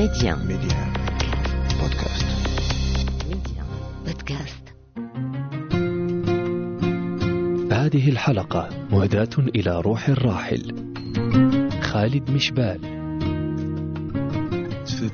Média. Média. Podcast. Média. Podcast. هذه الحلقة مهداة إلى روح الراحل خالد مشبال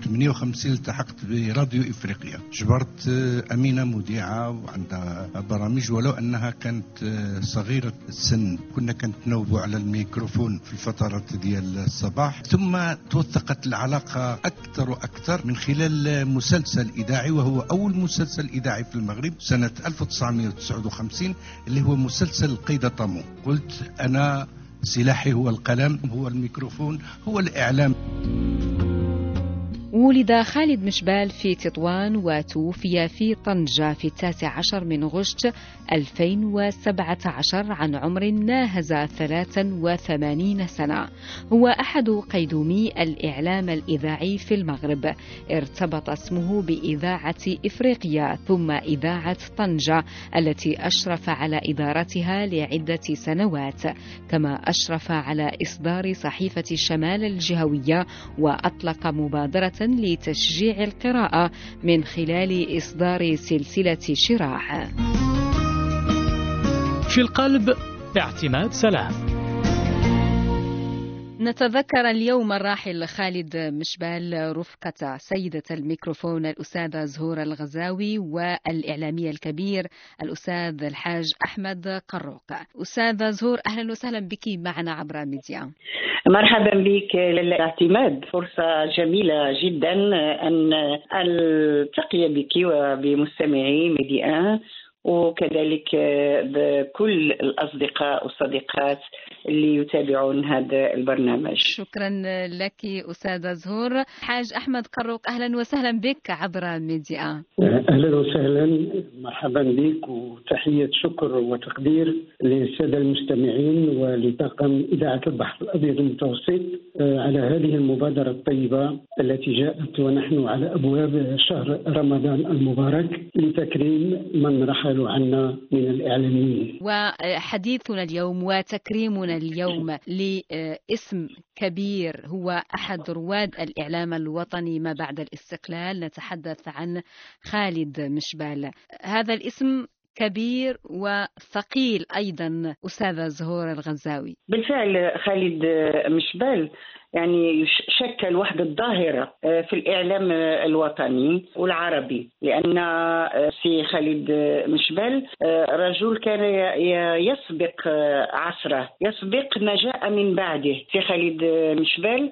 58 التحقت براديو إفريقيا. جبرت آه، أمينة مذيعه وعندها برامج ولو أنها كانت آه، صغيرة السن. كنا كنتناوبوا على الميكروفون في الفترات ديال الصباح. ثم توثقت العلاقة أكثر وأكثر من خلال مسلسل إذاعي وهو أول مسلسل إذاعي في المغرب سنة 1959 اللي هو مسلسل قيد طامو قلت أنا سلاحي هو القلم هو الميكروفون هو الإعلام. ولد خالد مشبال في تطوان وتوفي في طنجة في التاسع عشر من غشت 2017 عن عمر ناهز 83 سنة. هو أحد قيدومي الإعلام الإذاعي في المغرب. ارتبط اسمه بإذاعة إفريقيا ثم إذاعة طنجة التي أشرف على إدارتها لعدة سنوات. كما أشرف على إصدار صحيفة شمال الجهوية وأطلق مبادرة لتشجيع القراءة من خلال إصدار سلسلة شراح. في القلب اعتماد سلام. نتذكر اليوم الراحل خالد مشبال رفقة سيدة الميكروفون الأستاذة زهور الغزاوي والإعلامي الكبير الأستاذ الحاج أحمد قروق. أستاذة زهور أهلا وسهلا بك معنا عبر ميديا. مرحبا بك لالة اعتماد. فرصة جميلة جدا أن ألتقي بك وبمستمعي ميديا وكذلك بكل الأصدقاء والصديقات اللي يتابعون هذا البرنامج. شكرا لك أستاذة زهور. حاج أحمد قروق أهلا وسهلا بك عبر ميديا. أهلا وسهلا مرحبا بك وتحية شكر وتقدير للسادة المستمعين ولطاقم إذاعة البحر الأبيض المتوسط آه، على هذه المبادرة الطيبة التي جاءت ونحن على أبواب شهر رمضان المبارك لتكريم من رحلوا عنا من الإعلاميين. وحديثنا اليوم وتكريمنا اليوم لاسم كبير هو أحد رواد الإعلام الوطني ما بعد الاستقلال نتحدث عن خالد مشبال هذا الاسم كبير وثقيل أيضا أستاذة زهور الغزاوي. بالفعل خالد مشبال يعني شكل وحدة ظاهرة آه، في الإعلام الوطني والعربي لأن آه، سي خالد مشبل آه، رجل كان يسبق عصره يسبق ما جاء من بعده. سي خالد مشبل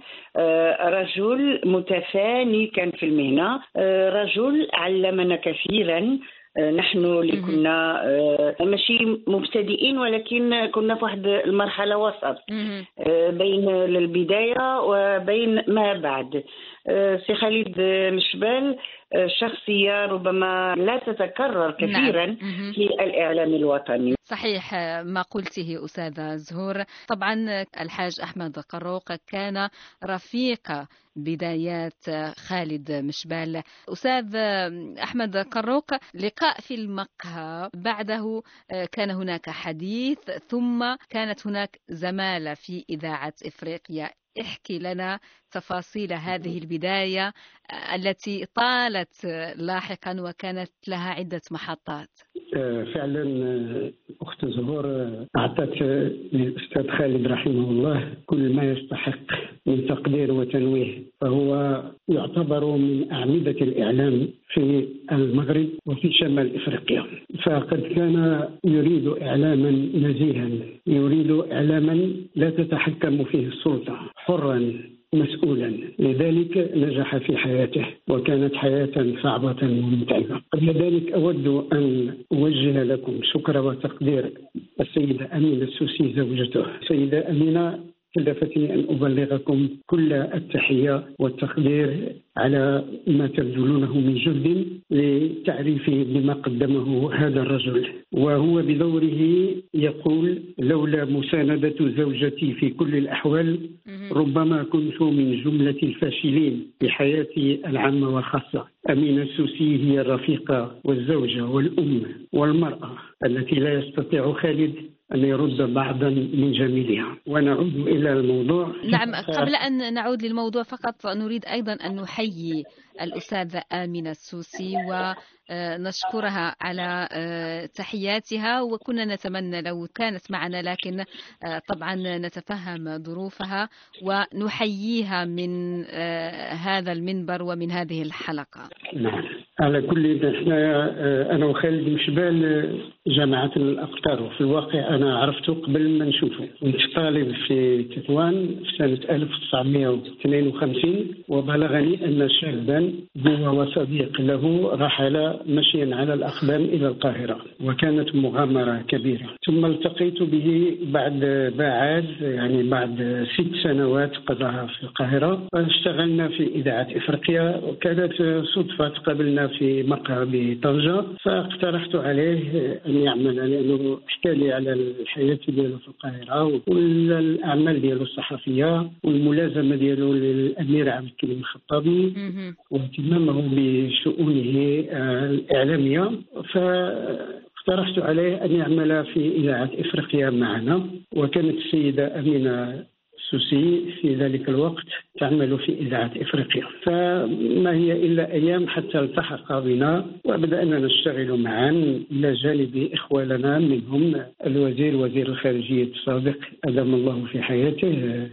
رجل متفاني كان في المهنة رجل علمنا كثيرا نحن اللي. كنا آه، ماشي مبتدئين ولكن كنا في واحد المرحلة وسط. آه، بين البداية وبين ما بعد آه، سي خالد مشبال آه، شخصية ربما لا تتكرر كثيرا نعم. مهم. في الإعلام الوطني صحيح ما قلته أستاذة زهور. طبعا الحاج أحمد قروق كان رفيق بدايات خالد مشبال. أستاذ أحمد قروق لقاء في المقهى. بعده كان هناك حديث ثم كانت هناك زمالة في إذاعة إفريقيا. احكي لنا تفاصيل هذه البداية التي طالت لاحقا وكانت لها عدة محطات. فعلا أخت زهور أعطت آه، للاستاذ خالد رحمه الله كل ما يستحق من تقدير وتنويه فهو يعتبر من أعمدة الإعلام في المغرب وفي شمال إفريقيا. فقد كان يريد إعلاما نزيها يريد إعلاما لا تتحكم فيه السلطة حرا. مسؤولا. لذلك نجح في حياته وكانت حياة صعبة ومتعبة. قبل ذلك أود أن أوجه لكم شكر وتقدير السيدة أمينة السوسي زوجته. السيدة أمينة كلفتني أن أبلغكم كل التحية والتقدير على ما تبذلونه من جهد لتعريفي بما قدمه هذا الرجل. وهو بدوره يقول لولا مساندة زوجتي في كل الأحوال ربما كنت من جملة الفاشلين في حياتي العامة والخاصة أمينة السوسي هي الرفيقة والزوجة والأم والمرأة التي لا يستطيع خالد أن يرد بعضا من جميلها. ونعود إلى الموضوع. نعم قبل أن نعود للموضوع فقط نريد أيضا أن نحيي الأستاذة آمنة السوسي ونشكرها على آه، تحياتها وكنا نتمنى لو كانت معنا لكن آه، طبعا نتفهم ظروفها ونحييها من آه، هذا المنبر ومن هذه الحلقة. نعم. على كل إحنا أنا وخالد مشبال جامعة الأقطار. وفي الواقع أنا عرفته قبل ما نشوفه. كنت طالب في تطوان في سنة 1952 وبلغني أن شابا هو وصديق له رحل مشيا على الأقدام إلى القاهرة وكانت مغامرة كبيرة. ثم التقيت به بعد بعد يعني بعد ست سنوات قضاها في القاهرة. واشتغلنا في إذاعة إفريقيا وكانت صدفة تقابلنا في مقهى بطنجة فاقترحت عليه أن يعمل لأنه حكى لي على الحياة ديالو في القاهرة والأعمال ديالو الصحفية والملازمة ديالو للأمير عبد الكريم الخطابي. واهتمامه بشؤونه آه، الإعلامية فاقترحت عليه أن يعمل في إذاعة إفريقيا معنا. وكانت السيدة أمينة السوسي في ذلك الوقت تعمل في إذاعة إفريقيا. فما هي إلا أيام حتى التحق بنا وبدأنا نشتغل معا. إلى جانب إخواننا منهم الوزير وزير الخارجية السابق أدام الله في حياته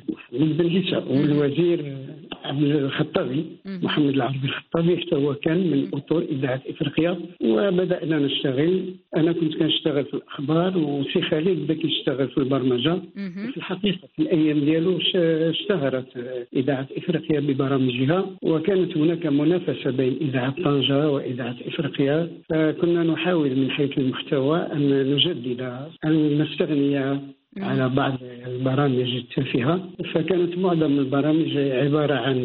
محمد بن عيسى والوزير عبد الخطابي محمد العربي الخطابي حتى هو كان من أطر إذاعة إفريقيا. وبدأنا نشتغل. أنا كنت كنشتغل في الأخبار وسي خالد بدا كيشتغل في البرمجة. في الحقيقة في الأيام ديالو اشتهرت إذاعة إفريقيا ببرامجها وكانت هناك منافسة بين إذاعة طنجة وإذاعة إفريقيا. فكنا نحاول من حيث المحتوى أن نجدد أن نستغني على بعض البرامج التافهة فكانت معظم البرامج عبارة عن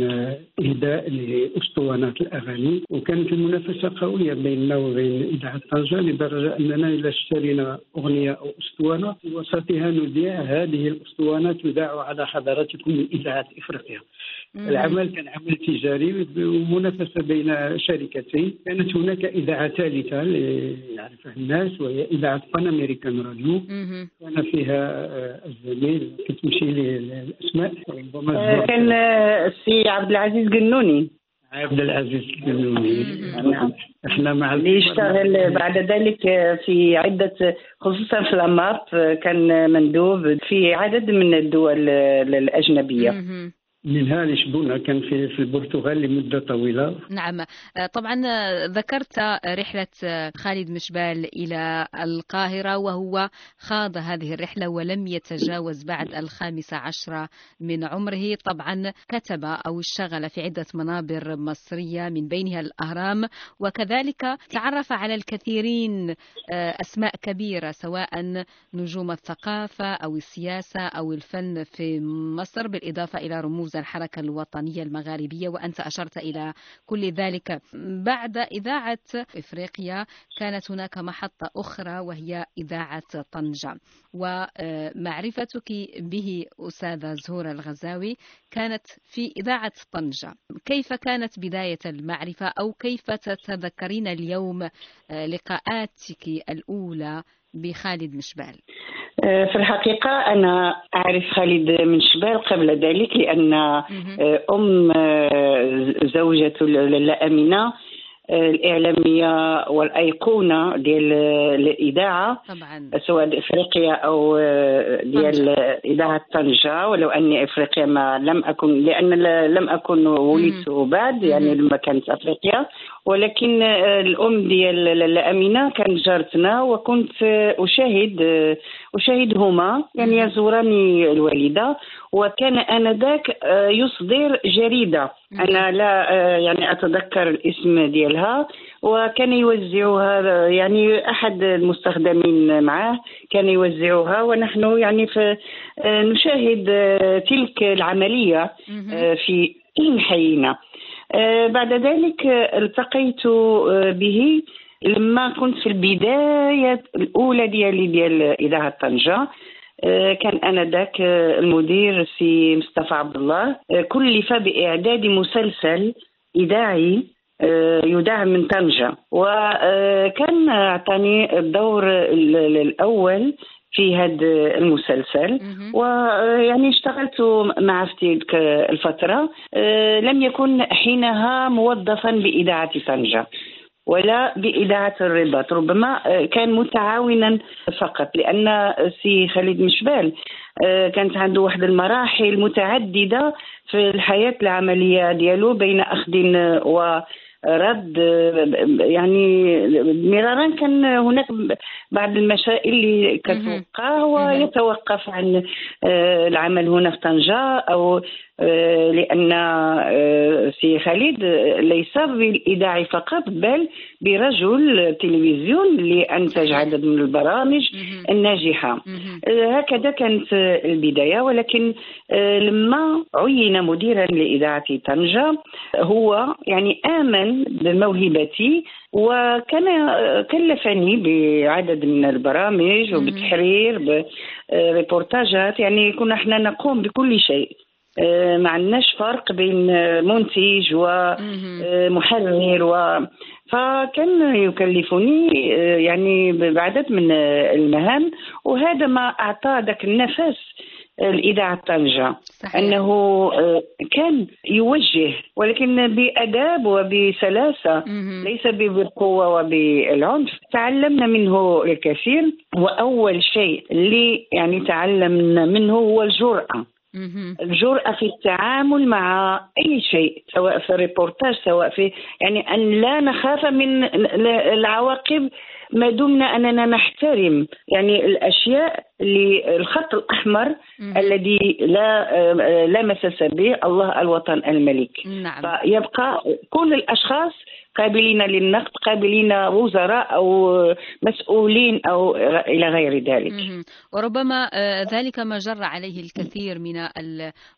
إهداء لأسطوانات الأغاني. وكانت المنافسة قوية بيننا وبين إذاعة طنجة لدرجة أننا إذا اشترينا أغنية أو أسطوانة في وسطها نذيع هذه الأسطوانات تذاع على حضراتكم من إذاعة إفريقيا. العمل كان عمل تجاري ومنافسة بين شركتين. كانت هناك إذاعة ثالثة يعرفها الناس وهي إذاعة بان أمريكان راديو كان فيها آه، الزميل كتمشي لي الأسماء آه، كان السي عبد العزيز قنوني عبد العزيز قنوني نعم. إحنا مع اللي يشتغل بعد ذلك في عدة خصوصا في الأمارت كان مندوب في عدد من الدول الأجنبية. منها لشبونة كان في في البرتغال لمدة طويلة. نعم. آه، طبعا آه، ذكرت رحلة آه، خالد مشبال إلى القاهرة وهو خاض هذه الرحلة ولم يتجاوز بعد الخامسة عشرة من عمره. طبعا كتب أو اشتغل في عدة منابر مصرية من بينها الأهرام وكذلك تعرف على الكثيرين أسماء كبيرة سواء نجوم الثقافة أو السياسة أو الفن في مصر بالإضافة إلى رموز الحركة الوطنية المغاربية وأنت أشرت إلى كل ذلك. بعد إذاعة إفريقيا كانت هناك محطة أخرى وهي إذاعة طنجة. ومعرفتك به أستاذة زهور الغزاوي كانت في إذاعة طنجة. كيف كانت بداية المعرفة؟ أو كيف تتذكرين اليوم لقاءاتك الأولى بخالد مشبال؟ في الحقيقة أنا أعرف خالد من شبال قبل ذلك لأن آه، أم آه، زوجة لا أمينة الإعلامية والأيقونة ديال الإذاعة طبعا. سواء افريقيا أو ديال إذاعة طنجة. ولو أني افريقيا ما لم أكن لأن لم أكن ولدت بعد يعني لما كانت افريقيا ولكن الأم ديال امينه كانت جارتنا وكنت أشاهد اشاهدهما يعني يزوراني الوالدة وكان آنذاك يصدر جريدة. أنا لا يعني أتذكر الاسم ديالها وكان يوزعها يعني أحد المستخدمين معه كان يوزعها ونحن يعني في نشاهد تلك العملية في حينا. بعد ذلك التقيت به. لما كنت في البداية الأولى ديالي ديال إذاعة طنجة كان انذاك المدير سي مصطفى عبد الله كلف بإعداد مسلسل إذاعي يذاع من طنجة. وكان أعطاني الدور الأول في هذا المسلسل. ويعني اشتغلت مع في تلك الفترة. لم يكن حينها موظفا بإذاعة طنجة. ولا بإذاعة الرباط ربما كان متعاونا فقط لأن سي خالد مشبال كانت عنده واحد المراحل متعددة في الحياة العملية ديالو بين أخذ و رد يعني مرارا كان هناك بعض المسائل اللي كتوقع ويتوقف عن آه، العمل هنا في طنجة أو آه، لأن آه، سي خالد ليس بالإذاعي فقط بل برجل تلفزيون اللي أنتج عدد من البرامج الناجحة. هكذا كانت البداية ولكن لما عين مديرا لإذاعة طنجة هو يعني آمن بموهبتي وكان كلفني بعدد من البرامج وبتحرير بريبورتاجات يعني كنا إحنا نقوم بكل شيء. آه، ما عندناش فرق بين منتج ومحرر و فكان يكلفني آه، يعني بعدد من المهام وهذا ما أعطى ذاك النفس صحيح. أنه آه، كان يوجه ولكن بأداب وبسلاسة مم. ليس بالقوة وبالعنف تعلمنا منه الكثير وأول شيء اللي يعني تعلمنا منه هو الجرأة الجرأة في التعامل مع أي شيء سواء في الريبورتاج سواء في يعني أن لا نخاف من العواقب ما دمنا أننا نحترم. يعني الأشياء للخط الأحمر الذي لا لا مساس به الله الوطن الملك. نعم. فيبقى كل الأشخاص قابلين للنقد قابلين وزراء أو مسؤولين أو إلى غير ذلك. وربما آه، ذلك ما جر عليه الكثير من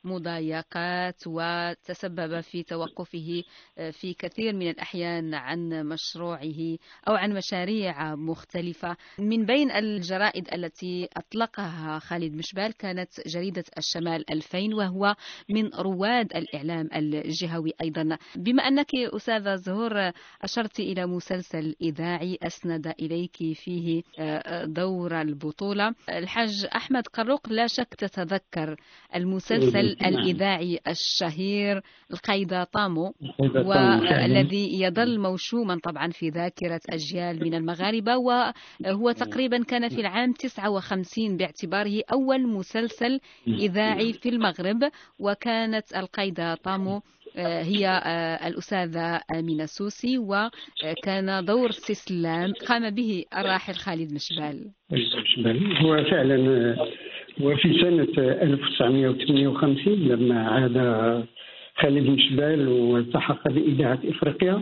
المضايقات وتسبب في توقفه آه، في كثير من الأحيان عن مشروعه أو عن مشاريع مختلفة. من بين الجرائد التي أطلقها خالد مشبال كانت جريدة الشمال 2000 وهو من رواد الإعلام الجهوي أيضا. بما أنك أستاذة زهور أشرت إلى مسلسل إذاعي أسند إليك فيه آه، دور البطولة الحاج أحمد قروق لا شك تتذكر المسلسل نعم. الإذاعي الشهير القيدة طامو والذي يظل موشوما طبعا في ذاكرة أجيال من المغاربة وهو تقريبا كان في العام 59 باعتباره أول مسلسل إذاعي في المغرب وكانت القيدة طامو آه، هي آه، الأستاذة أمينة سوسي وكان دور استسلام قام به الراحل خالد مشبال هو فعلا وفي سنة 1958 لما عاد خالد مشبال والتحق بإذاعة إفريقيا.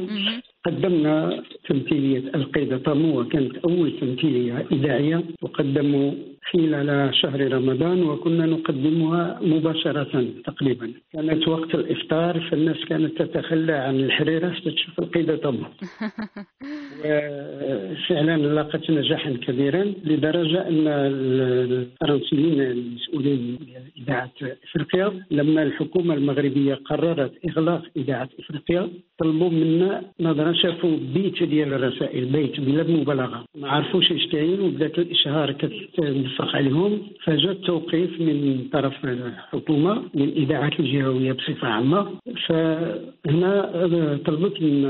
قدمنا تمثيلية القيدة طامو وكانت أول تمثيلية إذاعية وقدموا خلال شهر رمضان وكنا نقدمها مباشرة تقريبا. كانت وقت الإفطار فالناس كانت تتخلى عن الحريرة ستشوف القيدة طامو. وفعلا لاقت نجاحا كبيرا لدرجة أن الفرنسيين المسؤولين إذاعة إفريقيا لما الحكومة المغربية قررت إغلاق إذاعة إفريقيا طلبوا منا نظرا شافوا بيت ديال الرسائل بيت بلا مبالغة. ما عرفوش إيش كاين وبدات الإشهار كتنفق عليهم. فجاء التوقيف من طرف الحكومة من الاذاعات الجهوية بصفة عامة. فهنا طلبت من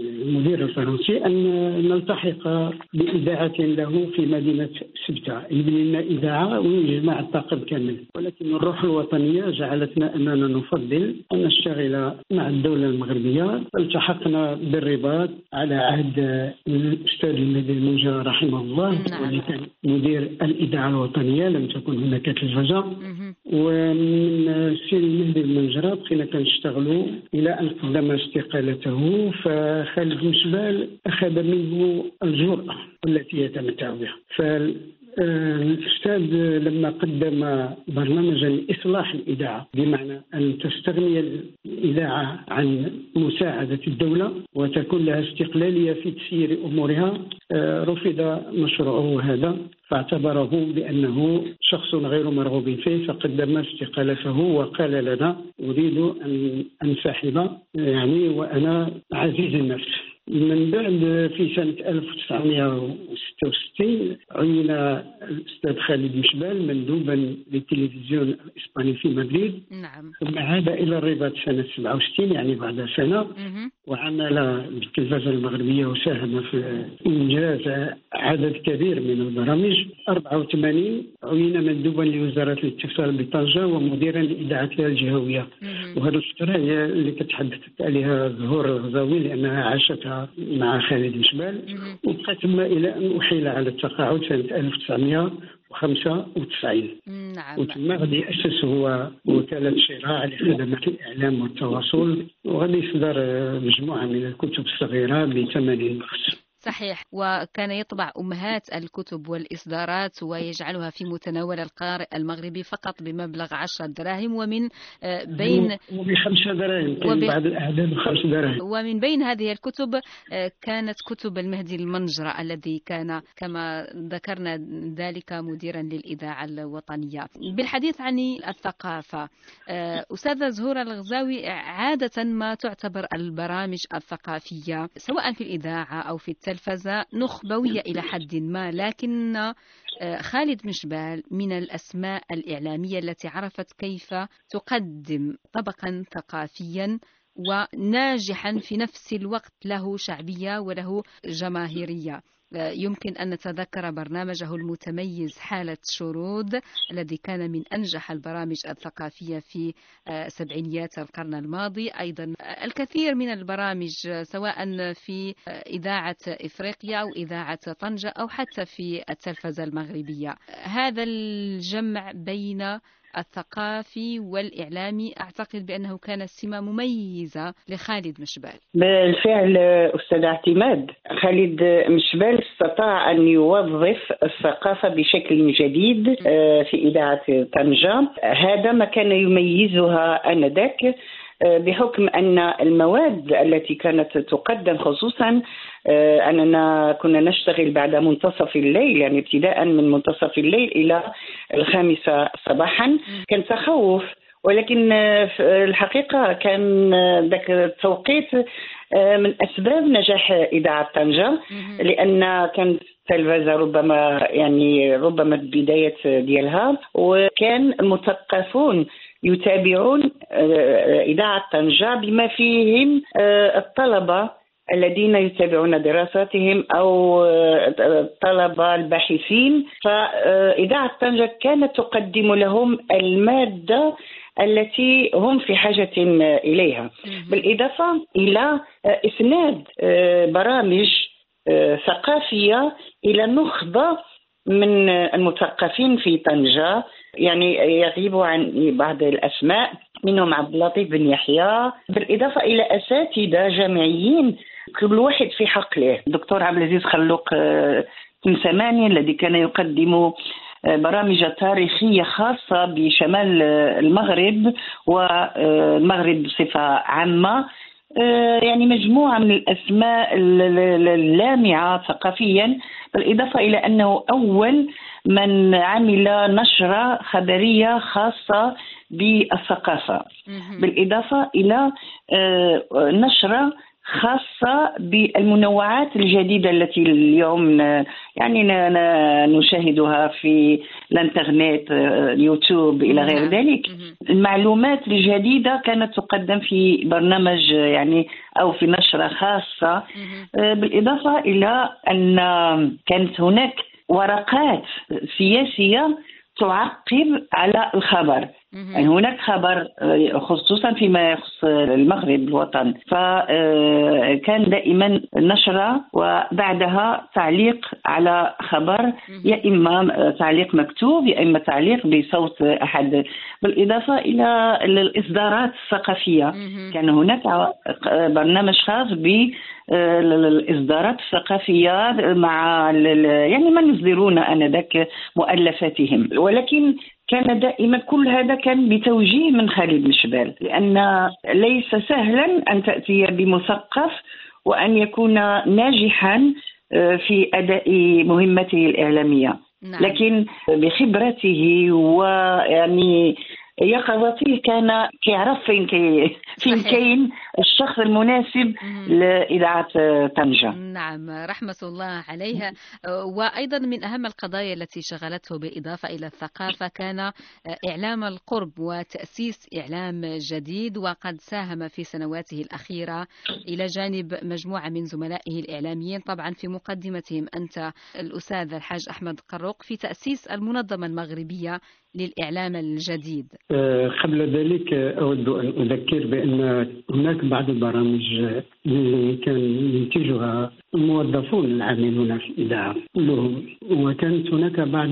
المدير الفرنسي أن نلتحق بإذاعة له في مدينة سبتة. يبني لنا إذاعة ويجمع الطاقم كامل. ولكن الروح الوطنية جعلتنا اننا نفضل أن نشتغل مع الدولة المغربية. التحقنا بالرباط على عهد الأستاذ المهدي المنجرة رحمه الله نعم. واللي كان مدير الإذاعة الوطنية لم تكن هناك تلفزة. ومن السيد المهدي المنجرة بقينا كنشتغلوا إلى أن قدم استقالته فخالد مشبال أخذ منه الجرأة التي يتمتع بها. الأستاذ لما قدم برنامجا لإصلاح الإذاعة بمعنى أن تستغني الإذاعة عن مساعدة الدولة وتكون لها استقلالية في تسيير أمورها آه، رفض مشروعه هذا فاعتبره بأنه شخص غير مرغوب فيه فقدم استقالته وقال لنا أريد أن أنسحب يعني وأنا عزيز النفس. من بعد في سنة 1966 عين الأستاذ خالد مشبال مندوبا للتلفزيون الإسباني في مدريد. نعم. ثم عاد إلى الرباط سنة 67 يعني بعد سنة. مهم. وعمل بالتلفزة المغربية وساهم في إنجاز عدد كبير من البرامج. 84 عين مندوبا لوزارة الاتصال بطنجة ومديرا لإذاعتها الجهوية. وهذه الفترة هي اللي تحدثت عليها زهور الغزاوي لأنها عاشتها مع خالد مهم. وبقى ثم إلى أن أحيل على التقاعد سنة 1995 نعم. وثم غادي يأسس هو وكالة شراع لخدمات الإعلام والتواصل. وغادي يصدر مجموعة من الكتب الصغيرة بثمن بخس صحيح. وكان يطبع أمهات الكتب والإصدارات ويجعلها في متناول القارئ المغربي فقط بمبلغ عشرة دراهم ومن آه، بين وبخمسة دراهم كاين وب- بعض الأعداد بخمس دراهم. ومن بين هذه الكتب آه، كانت كتب المهدي المنجرة الذي كان كما ذكرنا ذلك مديرا للإذاعة الوطنية. بالحديث عن الثقافة آه، أستاذة زهورة الغزاوي عادة ما تعتبر البرامج الثقافية سواء في الإذاعة أو في التلفزة نخبوية إلى حد ما لكن آه، خالد مشبال من الأسماء الإعلامية التي عرفت كيف تقدم طبقا ثقافيا وناجحا في نفس الوقت له شعبية وله جماهيرية. يمكن أن نتذكر برنامجه المتميز حالة شرود الذي كان من أنجح البرامج الثقافية في آه، سبعينيات القرن الماضي. أيضا آه، الكثير من البرامج آه، سواء في إذاعة إفريقيا أو إذاعة طنجة أو حتى في التلفزة المغربية. هذا الجمع بين الثقافي والإعلامي. أعتقد بأنه كان سمة مميزة لخالد مشبال. بالفعل أستاذ اعتماد خالد مشبال استطاع أن يوظف الثقافة بشكل جديد آه، في إذاعة طنجة. هذا ما كان يميزها آنذاك. بحكم أن المواد التي كانت تقدم خصوصا آه، أننا كنا نشتغل بعد منتصف الليل يعني ابتداء من منتصف الليل إلى الخامسة صباحا. كان تخوف ولكن آه، في الحقيقة كان آه، ذاك التوقيت آه، من أسباب نجاح إذاعة طنجة. لأن كانت التلفزة ربما يعني ربما البداية ديالها وكان المثقفون يتابعون آه، إذاعة طنجة بما فيهم آه، الطلبة الذين يتابعون دراساتهم أو آه، الطلبه الباحثين. فاذاعه طنجه كانت تقدم لهم المادة التي هم في حاجة إليها. بالإضافة إلى آه، إسناد آه، برامج آه، ثقافية إلى نخبة من المثقفين في طنجة يعني يغيب عن بعض الأسماء منهم عبد اللطيف بن يحيى. بالإضافة إلى أساتذة جامعيين كل واحد في حقله. الدكتور عبد العزيز خلوق آه، تمسماني الذي كان يقدم آه، برامج تاريخية خاصة بشمال آه، المغرب والمغرب بصفة عامة. آه، يعني مجموعة من الأسماء ال- ال- اللامعة ثقافيا بالإضافة إلى أنه أول من عمل نشرة خبرية خاصة بالثقافة. بالإضافة إلى آه، نشرة خاصة بالمنوعات الجديدة التي اليوم يعني نشاهدها في الانترنت اليوتيوب إلى غير. ذلك. المعلومات الجديدة كانت تقدم في برنامج يعني أو في نشرة خاصة. آه، بالإضافة إلى أن كانت هناك ورقات سياسية تعقب على الخبر. يعني هناك خبر آه، خصوصا فيما يخص المغرب الوطن. فكان دائما نشرة وبعدها تعليق على خبر يا إما تعليق مكتوب يا إما تعليق بصوت أحد. بالإضافة إلى الإصدارات الثقافية. كان هناك برنامج خاص ب الإصدارات الثقافية مع يعني من يصدرون آنذاك مؤلفاتهم. ولكن كان دائما كل هذا كان بتوجيه من خالد مشبال لأن ليس سهلا أن تأتي بمثقف وأن يكون ناجحا آه، في أداء مهمته الإعلامية نعم. لكن بخبرته ويعني يقظته كان كيعرف فين كي فين. كاين الشخص المناسب. لإذاعة طنجة نعم رحمة الله عليها وأيضا من أهم القضايا التي شغلته بالإضافة إلى الثقافة كان إعلام القرب وتأسيس إعلام جديد وقد ساهم في سنواته الأخيرة إلى جانب مجموعة من زملائه الإعلاميين طبعا في مقدمتهم أنت الأستاذ الحاج أحمد قروق في تأسيس المنظمة المغربية للإعلام الجديد آه، قبل ذلك أود أن أذكر بأن هناك بعض البرامج اللي كان ينتجها الموظفون العاملون في الإذاعة كلهم وكانت هناك بعض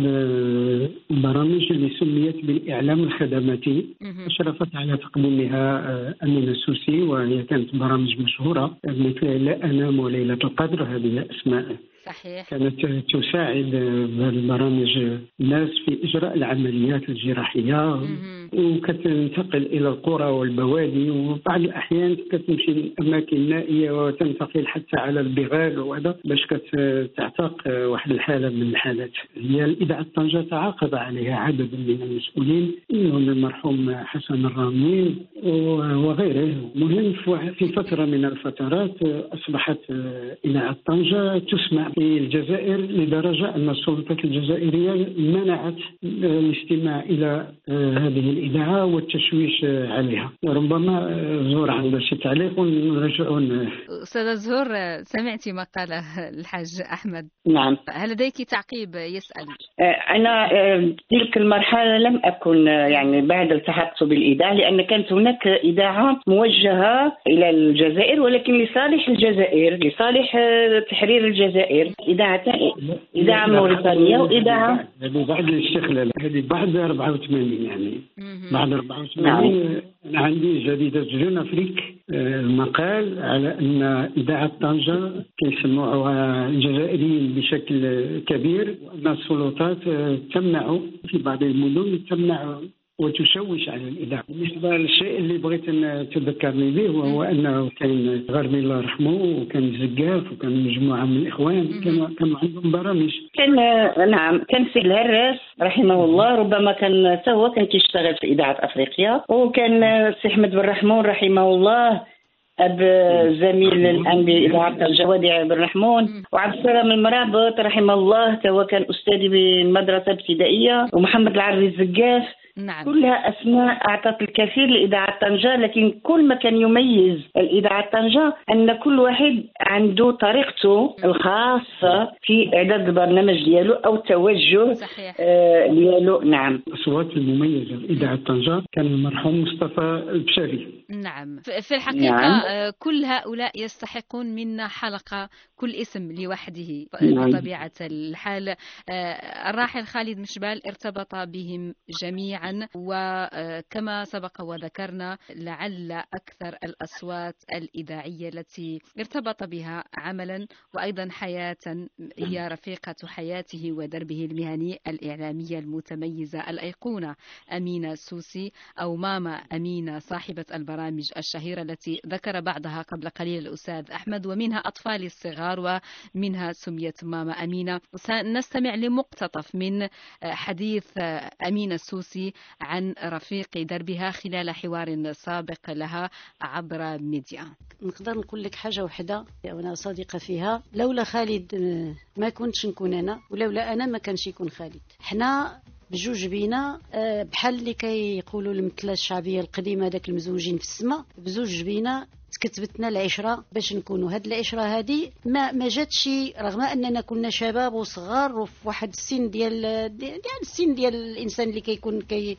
البرامج اللي سميت بالإعلام الخدماتي. أشرفت على تقديمها آه، أمينة السوسي وهي كانت برامج مشهورة مثل لا أنام وليلة القدر هذه أسماء صحيح. كانت تساعد البرامج الناس في إجراء العمليات الجراحية. وكتنتقل إلى القرى والبوادي وبعض الأحيان كتمشي لأماكن نائية وتنتقل حتى على البغال وهذا باش كتعتق واحد الحالة من الحالات. هي الإذاعة طنجة تعاقب عليها عدد من المسؤولين منهم المرحوم حسن الرامي وغيره. مهم في- فترة من الفترات أصبحت إذاعة طنجة تسمع الجزائر لدرجة أن السلطات الجزائرية منعت الاستماع إلى هذه الإذاعة والتشويش عليها. ربما زور عنده شي تعليق ونرجعوا ن- أستاذة زهور سمعتي ما قاله الحاج أحمد. نعم. هل لديك تعقيب يسأل؟ آه، أنا آه، تلك المرحلة لم أكن آه، يعني بعد التحقت بالإذاعة لأن كانت هناك إذاعة موجهة إلى الجزائر ولكن لصالح الجزائر لصالح آه، تحرير الجزائر. إذاعة إذاعة موريتانية وإذاعة هذه بعد الاستقلال هذه بعد 84 يعني. بعد 84 أنا عندي جريدة جون أفريك آه، مقال على أن إذاعة طنجة كيسموها الجزائريين بشكل كبير وأن السلطات آه، تمنع في بعض المدن تمنع وتشوش على الإذاعة بالنسبة للشيء اللي بغيت تذكرني به وهو أنه كان غربي الله يرحمه وكان زقاف وكان مجموعة من الإخوان كانوا كانوا عندهم برامج. كان نعم كان سي الهراس رحمه الله ربما كان حتى هو كان كيشتغل في إذاعة أفريقيا وكان سي أحمد بن رحمون رحمه الله أب زميل الآن بإذاعة الجوادي بن رحمون وعبد السلام المرابط رحمه الله هو كان أستاذي بمدرسة ابتدائية ومحمد العربي الزقاف نعم. كلها أسماء أعطت الكثير لإذاعة طنجة لكن كل ما كان يميز الإذاعة طنجة أن كل واحد عنده طريقته الخاصة في إعداد البرنامج ديالو أو التوجه صحيح. آه، ديالو. نعم. الأصوات المميزة لإذاعة طنجة كان المرحوم مصطفى البشري نعم. في الحقيقة نعم. آه، كل هؤلاء يستحقون منا حلقة كل اسم لوحده نعم. بطبيعة الحال. آه، الراحل خالد مشبال ارتبط بهم جميعا. وكما سبق وذكرنا لعل أكثر الأصوات الإذاعية التي ارتبط بها عملا وأيضا حياة هي رفيقة حياته ودربه المهني الإعلامية المتميزة الأيقونة أمينة سوسي أو ماما أمينة صاحبة البرامج الشهيرة التي ذكر بعضها قبل قليل الأستاذ أحمد ومنها أطفالي الصغار ومنها سميت ماما أمينة. سنستمع لمقتطف من حديث أمينة السوسي عن رفيق دربها خلال حوار سابق لها عبر ميديا. نقدر نقول لك حاجة وحدة وأنا صادقه فيها. لولا خالد آه، ما كنتش نكون أنا ولولا أنا ما كانش يكون خالد. حنا بجوج بينا آه، بحال اللي كيقولوا المثلة الشعبية القديمة داك المزوجين في السماء بزوج بينا تكتبتنا العشرة باش نكونوا. هاد العشرة هادي ما ما جاتش رغم أننا كنا شباب وصغار وفي واحد السن ديال ديال السن ديال الإنسان اللي كيكون كي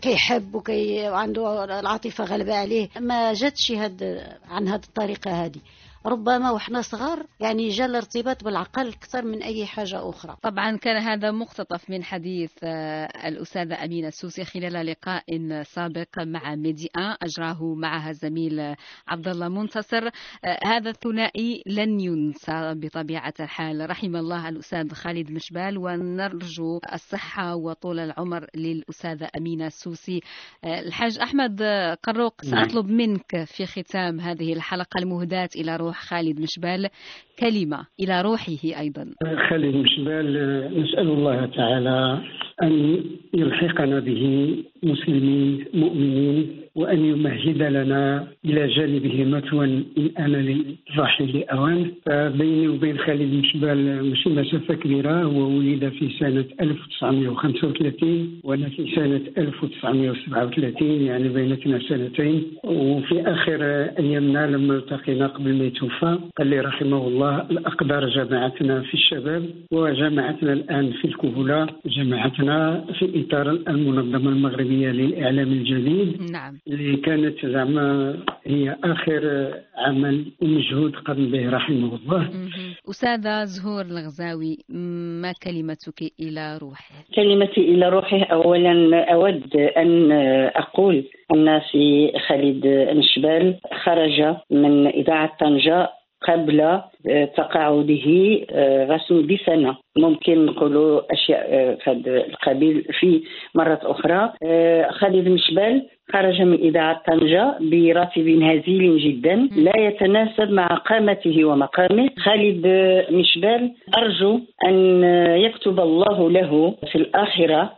كيحب وكي وعنده العاطفة غالبة عليه. ما جاتش هاد عن هاد الطريقة هادي. ربما وحنا صغار يعني جا الارتباط بالعقل أكثر من أي حاجة أخرى. طبعا كان هذا مقتطف من حديث آه، الأستاذة أمينة السوسي خلال لقاء سابق مع ميديا أجراه معها الزميل آه، عبد الله منتصر. آه، هذا الثنائي لن ينسى بطبيعة الحال. رحم الله الأستاذ خالد مشبال ونرجو الصحة وطول العمر للأستاذة أمينة السوسي. الحاج أحمد قروق نعم. سأطلب منك في ختام هذه الحلقة المهداة إلى روح روح خالد مشبال كلمة إلى روحه أيضا. خالد مشبال نسأل الله تعالى أن يلحقنا به مسلمين مؤمنين وأن يمهد لنا إلى جانبه مثوى إن أنا للرحيل أوان فبيني وبين خالد مشبال مش مسافة كبيرة هو ولد في سنة 1935 وأنا في سنة 1937 يعني بينتنا سنتين. وفي آخر أيامنا لما التقينا قبل ما يتوفى قال لي رحمه الله الأقدار جمعتنا في الشباب وجمعتنا الآن في الكهولة جمعتنا في إطار المنظمة المغربية. للإعلام الجديد. نعم. اللي كانت زعما هي آخر عمل ومجهود قام به رحمه الله. أستاذة زهور الغزاوي ما كلمتك إلى روحه؟ كلمتي إلى روحه أولا أود أن أقول أن سي خالد نشبال خرج من إذاعة طنجة قبل تقاعده رسم بسنة. ممكن نقولوا أشياء في هذا القبيل في مرة أخرى. خالد مشبال خرج من إذاعة طنجة براتب هزيل جدا لا يتناسب مع قامته ومقامه. خالد مشبال أرجو أن يكتب الله له في الآخرة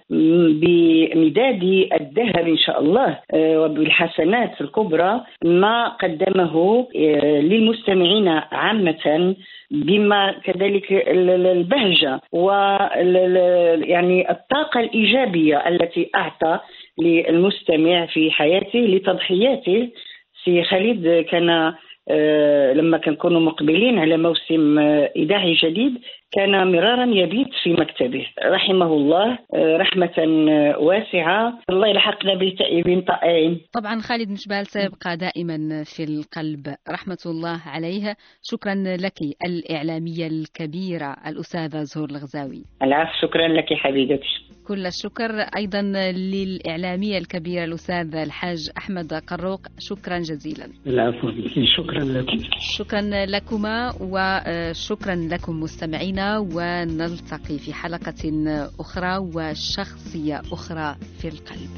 بمداد الذهب إن شاء الله وبالحسنات الكبرى ما قدمه للمستمعين عامة. بما كذلك البهجة و يعني الطاقة الإيجابية التي أعطى للمستمع في حياته لتضحياته. سي خالد كان لما كنكونوا مقبلين على موسم إذاعي جديد كان مرارا يبيت في مكتبه. رحمه الله رحمة واسعة. الله يلحقنا بالتائبين طائعين. طبعا خالد مشبال سيبقى دائما في القلب. رحمة الله عليه شكرا لك الإعلامية الكبيرة الأستاذة زهور الغزاوي. العفو شكرا لك حبيبتي. كل الشكر. أيضا للإعلامية الكبيرة الأستاذ الحاج أحمد قروق. شكرا جزيلا. العفو شكرا لكم شكرا لكما وشكرا لكم مستمعينا. ونلتقي في حلقة أخرى وشخصية أخرى في القلب.